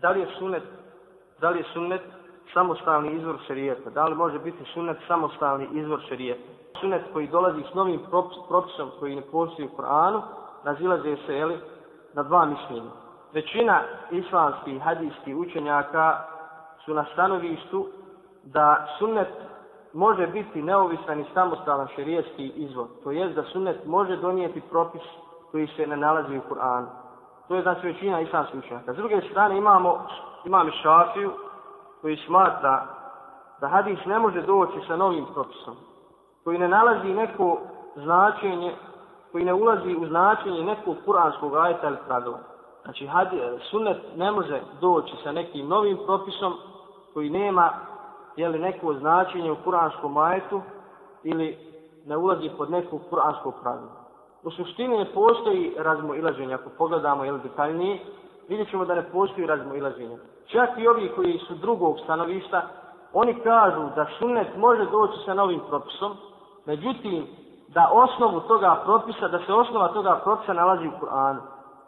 Da li je sunnet, da li je sunnet samostalni izvor šerijeta? Da li može biti sunnet samostalni izvor šerijeta? Sunnet koji dolazi s novim propisom koji ne postoji u Koranu, razilaze se jeli, na dva mišljenja. Većina islamskih hadijskih učenjaka su na stanovištu da sunnet može biti neovisan i samostalan šerijetski izvor. To jest da sunnet može donijeti propis koji se ne nalazi u Kur'anu. To je znači većina islamskih učenjaka. S druge strane imamo, imam šafiju koji smatra da hadis ne može doći sa novim propisom, koji ne nalazi neko značenje, koji ne ulazi u značenje nekog kuranskog ajeta ili pravila. Znači, hadis, sunnet ne može doći sa nekim novim propisom koji nema jeli, neko značenje u kuranskom ajetu ili ne ulazi pod neko kuransko pravilo. U suštini ne postoji razmoilaženje, ako pogledamo ili detaljnije, vidjet ćemo da ne postoji razmoilaženje. Čak i ovi koji su drugog stanovišta, oni kažu da sunnet može doći sa novim propisom, međutim, da osnovu toga propisa, da se osnova toga propisa nalazi u Kur'anu,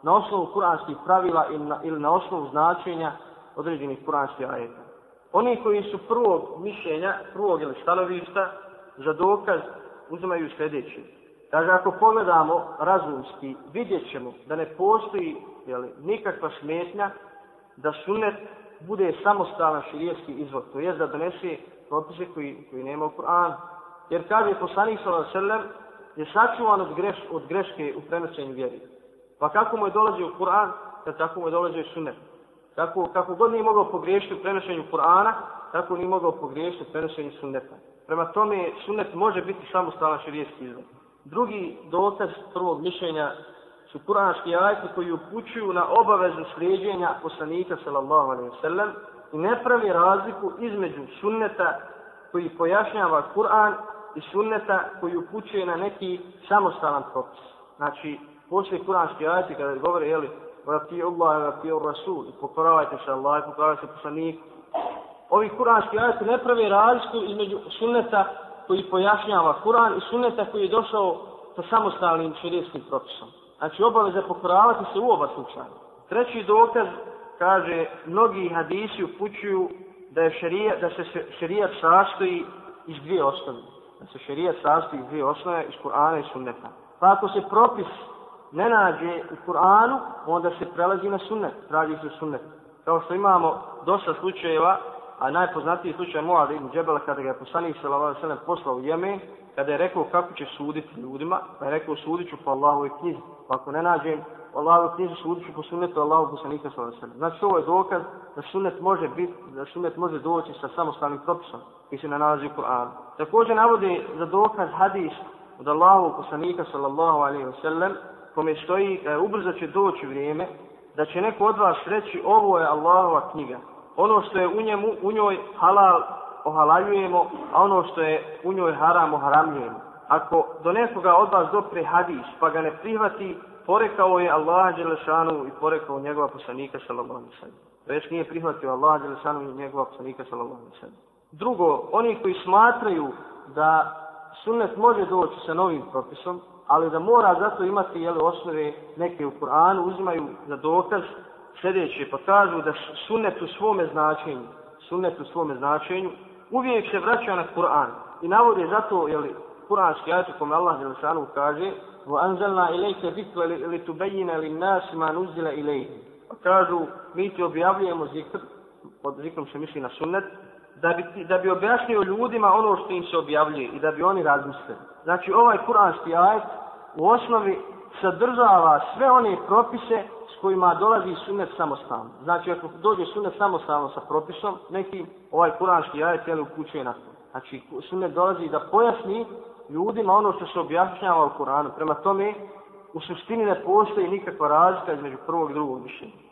na osnovu kuranskih pravila ili na, ili na osnovu značenja određenih kuranskih ajeta. Oni koji su prvog mišljenja, prvog ili stanovišta, za dokaz uzimaju sljedeće. Kaže, ako pogledamo razumski, vidjet ćemo da ne postoji jeli, nikakva smetnja da sunet bude samostalan širijski izvod, to je da donese propise koji, koji nema u Kur'anu. Jer kaže poslanik sallallahu alejhi je sačuvan od, greš, od greške u prenošenju vjeri. Pa kako mu je dolazio Kur'an, kad tako mu je dolazio sunet. Kako, kako god nije mogao pogriješiti u prenošenju Kur'ana, tako nije mogao pogriješiti u prenošenju sunneta. Prema tome, sunet može biti samostalan širijski izvod. Drugi dokaz prvog mišljenja su kuranski ajti koji upućuju na obavezu slijedjenja poslanika sallallahu alaihi sallam i ne pravi razliku između sunneta koji pojašnjava Kur'an i sunneta koji upućuje na neki samostalan propis. Znači, poslije kuranski ajti kada govore, jeli, vrati Allah, vrati Rasul, i pokoravajte se Allah, i pokoravajte se poslaniku. Ovi kuranski ajti ne pravi razliku između sunneta koji pojašnjava Kur'an i sunneta koji je došao sa samostalnim širijskim propisom. Znači obaveza pokoravati se u oba slučaja. Treći dokaz kaže mnogi hadisi upućuju da je šerija, da se šerijat sastoji iz dvije osnove. Da se šerijat sastoji iz dvije osnove iz Kur'ana i sunneta. Pa ako se propis ne nađe u Kur'anu, onda se prelazi na sunnet, traži se sunnet. Kao što imamo dosta slučajeva a najpoznatiji slučaj Muad ibn Džebela kada ga je poslanik sallallahu alejhi ve poslao u Jemen, kada je rekao kako će suditi ljudima, pa je rekao sudit ću po Allahovoj knjizi. Pa ako ne nađem Allahovu Allahovoj knjizi, sudit ću po sunnetu Allahu poslanika sallallahu alejhi ve sellem. Znači ovo je dokaz da sunnet može biti, da sunnet može doći sa samostalnim propisom koji se nalazi u Kur'anu. Također navodi za dokaz hadis od Allahu poslanika sallallahu alejhi ve sellem kome stoji da ubrzo će doći vrijeme da će neko od vas reći ovo je Allahova knjiga ono što je u njemu, u njoj halal ohalaljujemo, a ono što je u njoj haram oharamljujemo. Ako do nekoga od vas dopre hadiš, pa ga ne prihvati, porekao je Allah Đelešanu i porekao njegova poslanika sallallahu alaihi sallam. Već nije prihvatio Allah Đelešanu i njegova poslanika sallallahu alaihi sallam. Drugo, oni koji smatraju da sunnet može doći sa novim propisom, ali da mora zato imati jele, osnove neke u Kur'anu, uzimaju za dokaz sljedeće, pa kažu da sunnet u svome značenju, sunnet u svome značenju, uvijek se vraća na Kur'an. I navode zato, jeli, Kur'anski ajat u kome Allah Jelšanu kaže وَأَنْزَلْنَا إِلَيْكَ ذِكْرَ لِتُبَيِّنَ لِلنَّاسِ مَا نُزِّلَ إِلَيْهِ Pa kažu, mi ti objavljujemo zikr, pod zikrom se misli na sunnet, da bi, da bi objašnio ljudima ono što im se objavljuje i da bi oni razmislili. Znači, ovaj kuranski ajet u osnovi sadržava sve one propise kojima dolazi sunet samostalno. Znači, ako dođe sunet samostalno sa propisom, neki ovaj kuranski ajet je upućuje na to. Znači, sunet dolazi da pojasni ljudima ono što se objašnjava u Kuranu. Prema tome, u suštini ne postoji nikakva razlika između prvog i drugog mišljenja.